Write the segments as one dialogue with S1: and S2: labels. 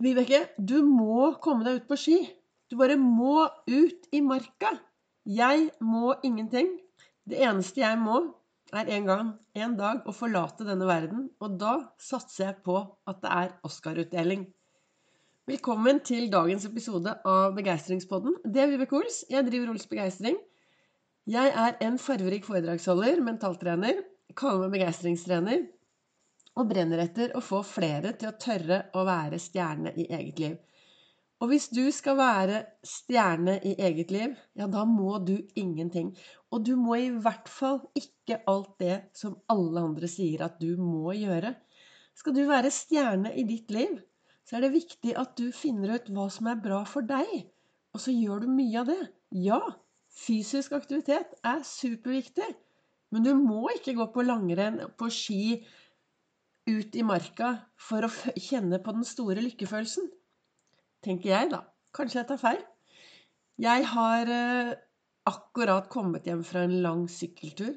S1: Vibeke, du må komme deg ut på ski. Du bare må ut i marka. Jeg må ingenting. Det eneste jeg må, er en gang, en dag, å forlate denne verden. Og da satser jeg på at det er Oscar-utdeling. Velkommen til dagens episode av Begeistringspodden. Det er Vibeke Ols. Jeg driver Ols Begeistring. Jeg er en farverik foredragsholder, mentaltrener. Kaller meg begeistringstrener og brenner etter å få flere til å tørre å være stjerne i eget liv. Og hvis du skal være stjerne i eget liv, ja, da må du ingenting. Og du må i hvert fall ikke alt det som alle andre sier at du må gjøre. Skal du være stjerne i ditt liv, så er det viktig at du finner ut hva som er bra for deg. Og så gjør du mye av det. Ja, fysisk aktivitet er superviktig. Men du må ikke gå på langrenn, på ski, ut i marka for å kjenne på den store lykkefølelsen. Tenker jeg, da. Kanskje jeg tar feil. Jeg har eh, akkurat kommet hjem fra en lang sykkeltur.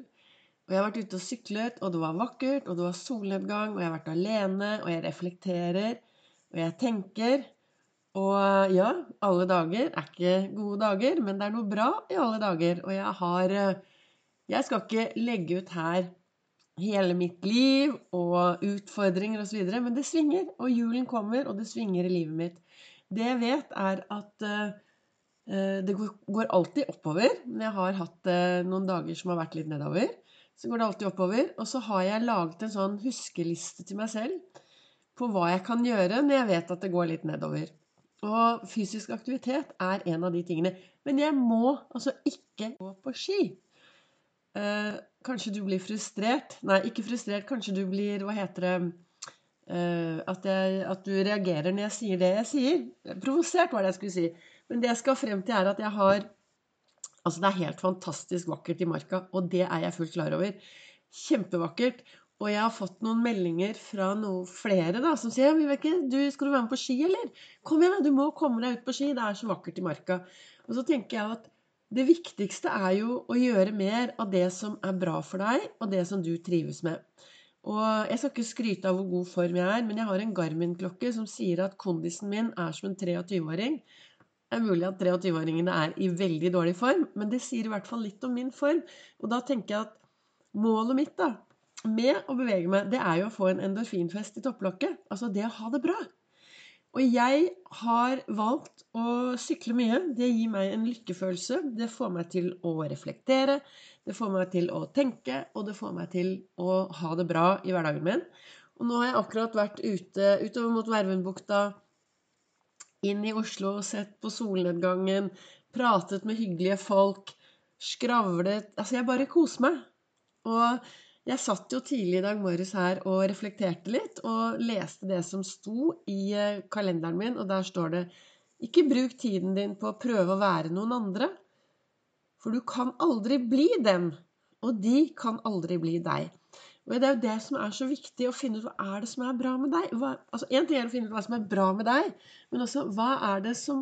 S1: Og jeg har vært ute og syklet, og det var vakkert, og det var solnedgang, og jeg har vært alene, og jeg reflekterer, og jeg tenker. Og ja, alle dager er ikke gode dager, men det er noe bra i alle dager. Og jeg har eh, Jeg skal ikke legge ut her hele mitt liv og utfordringer osv. Men det svinger, og julen kommer, og det svinger i livet mitt. Det jeg vet, er at uh, det går alltid oppover. Når jeg har hatt uh, noen dager som har vært litt nedover, så går det alltid oppover. Og så har jeg laget en sånn huskeliste til meg selv på hva jeg kan gjøre når jeg vet at det går litt nedover. Og fysisk aktivitet er en av de tingene. Men jeg må altså ikke gå på ski. Uh, kanskje du blir frustrert. Nei, ikke frustrert. Kanskje du blir Hva heter det uh, at, jeg, at, du reagerer når jeg sier det jeg sier. Provosert, var det jeg skulle si. Men det jeg skal frem til, er at jeg har Altså, det er helt fantastisk vakkert i marka, og det er jeg fullt klar over. Kjempevakkert. Og jeg har fått noen meldinger fra noen flere da, som sier Vibeke, du, 'Skal du være med på ski, eller?' 'Kom igjen, da, du må komme deg ut på ski. Det er så vakkert i marka.' Og så tenker jeg at det viktigste er jo å gjøre mer av det som er bra for deg, og det som du trives med. Og jeg skal ikke skryte av hvor god form jeg er, men jeg har en Garmin-klokke som sier at kondisen min er som en 23-åring. Det er mulig at 23-åringene er i veldig dårlig form, men det sier i hvert fall litt om min form. Og da tenker jeg at målet mitt da, med å bevege meg, det er jo å få en endorfinfest i topplokket. Altså det å ha det bra. Og jeg har valgt å sykle mye. Det gir meg en lykkefølelse. Det får meg til å reflektere, det får meg til å tenke, og det får meg til å ha det bra i hverdagen min. Og nå har jeg akkurat vært ute utover mot Vervenbukta, inn i Oslo, sett på solnedgangen, pratet med hyggelige folk, skravlet Altså, jeg bare koser meg. Og jeg satt jo tidlig i dag morges her og reflekterte litt, og leste det som sto i eh, kalenderen min, og der står det Ikke bruk tiden din på å prøve å være noen andre, for du kan aldri bli dem, og de kan aldri bli deg. Og Det er jo det som er så viktig, å finne ut hva er det som er bra med deg. Hva, altså Én ting er å finne ut hva som er bra med deg, men også hva er det som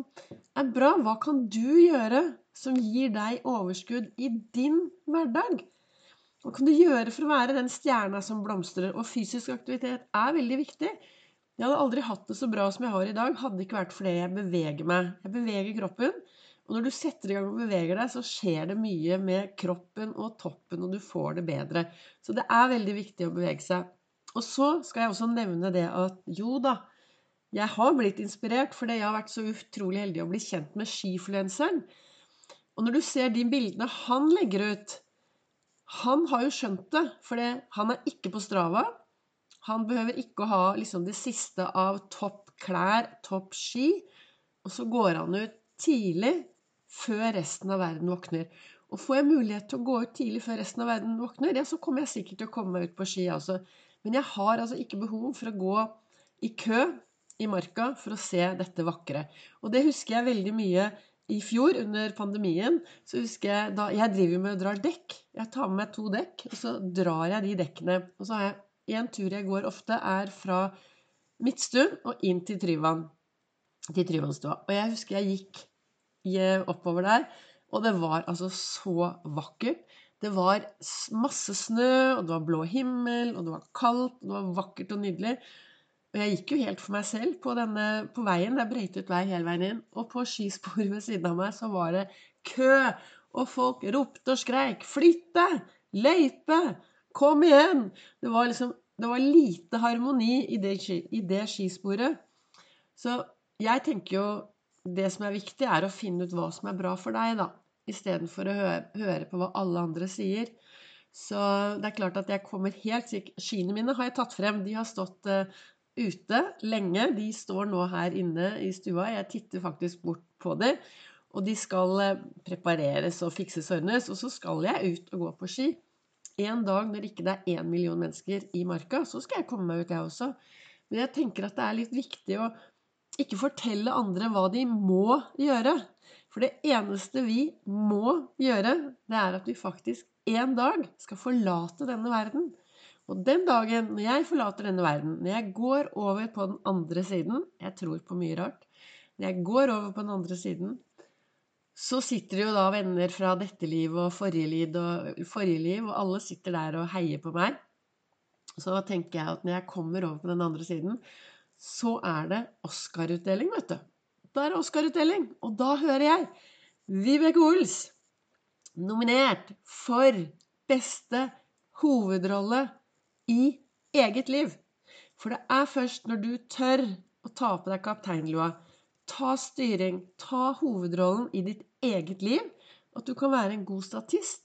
S1: er bra? Hva kan du gjøre som gir deg overskudd i din hverdag? Hva kan du gjøre for å være den stjerna som blomstrer? Og fysisk aktivitet er veldig viktig. Jeg hadde aldri hatt det så bra som jeg har i dag, hadde det ikke vært fordi jeg beveger meg. Jeg beveger kroppen. Og når du setter i gang og beveger deg, så skjer det mye med kroppen og toppen, og du får det bedre. Så det er veldig viktig å bevege seg. Og så skal jeg også nevne det at jo da, jeg har blitt inspirert fordi jeg har vært så utrolig heldig å bli kjent med skifluenseren. Og når du ser de bildene han legger ut, han har jo skjønt det, for han er ikke på Strava. Han behøver ikke å ha liksom det siste av topp klær, topp ski. Og så går han ut tidlig før resten av verden våkner. Og får jeg mulighet til å gå ut tidlig før resten av verden våkner, ja, så kommer jeg sikkert til å komme meg ut på ski, altså. Men jeg har altså ikke behov for å gå i kø i marka for å se dette vakre. Og det husker jeg veldig mye i fjor, under pandemien, så husker jeg da Jeg driver med å dra dekk. Jeg tar med meg to dekk, og så drar jeg de dekkene. Og så har jeg en tur jeg går ofte, er fra Midtstuen og inn til Tryvann. Til Tryvannstua. Og jeg husker jeg gikk oppover der, og det var altså så vakkert. Det var masse snø, og det var blå himmel, og det var kaldt, og det var vakkert og nydelig. Og jeg gikk jo helt for meg selv på, denne, på veien. Det er brøytet vei hele veien inn. Og på skisporet ved siden av meg så var det kø. Og folk ropte og skreik 'Flytt deg! Løype! Kom igjen!' Det var liksom det var lite harmoni i det, i det skisporet. Så jeg tenker jo det som er viktig, er å finne ut hva som er bra for deg, da. Istedenfor å høre, høre på hva alle andre sier. Så det er klart at jeg kommer helt sikkert Skiene mine har jeg tatt frem. De har stått uh, ute lenge. De står nå her inne i stua. Jeg titter faktisk bort på dem. Og de skal uh, prepareres og fikses og ordnes. Og så skal jeg ut og gå på ski. En dag når ikke det er én million mennesker i marka, så skal jeg komme meg ut, jeg også. Men jeg tenker at det er litt viktig å ikke fortelle andre hva de må gjøre. For det eneste vi må gjøre, det er at vi faktisk en dag skal forlate denne verden. Og den dagen når jeg forlater denne verden, når jeg går over på den andre siden Jeg tror på mye rart. Når jeg går over på den andre siden, så sitter det jo da venner fra dette livet og forrige liv, og, forrige liv, og alle sitter der og heier på meg. Så tenker jeg at når jeg kommer over på den andre siden, så er det Oscar-utdeling, vet du. Da er det Oscar-utdeling. Og da hører jeg Vibeke Ols nominert for beste hovedrolle i eget liv. For det er først når du tør å ta på deg kapteinlua, ta styring, ta hovedrollen i ditt eget liv, at du kan være en god statist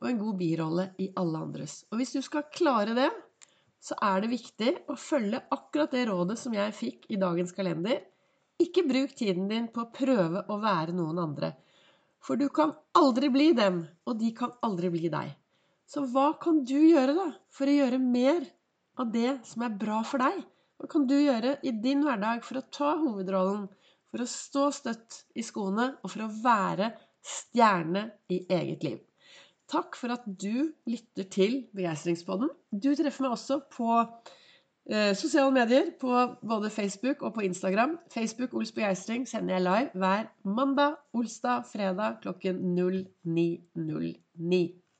S1: og en god birolle i alle andres. Og hvis du skal klare det, så er det viktig å følge akkurat det rådet som jeg fikk i dagens kalender. Ikke bruk tiden din på å prøve å være noen andre. For du kan aldri bli dem, og de kan aldri bli deg. Så hva kan du gjøre da for å gjøre mer av det som er bra for deg? Hva kan du gjøre i din hverdag for å ta hovedrollen, for å stå støtt i skoene og for å være stjerne i eget liv? Takk for at du lytter til Begeistringspodden. Du treffer meg også på eh, sosiale medier, på både Facebook og på Instagram. Facebook Ols Begeistring sender jeg live hver mandag, olsdag, fredag klokken 09.09.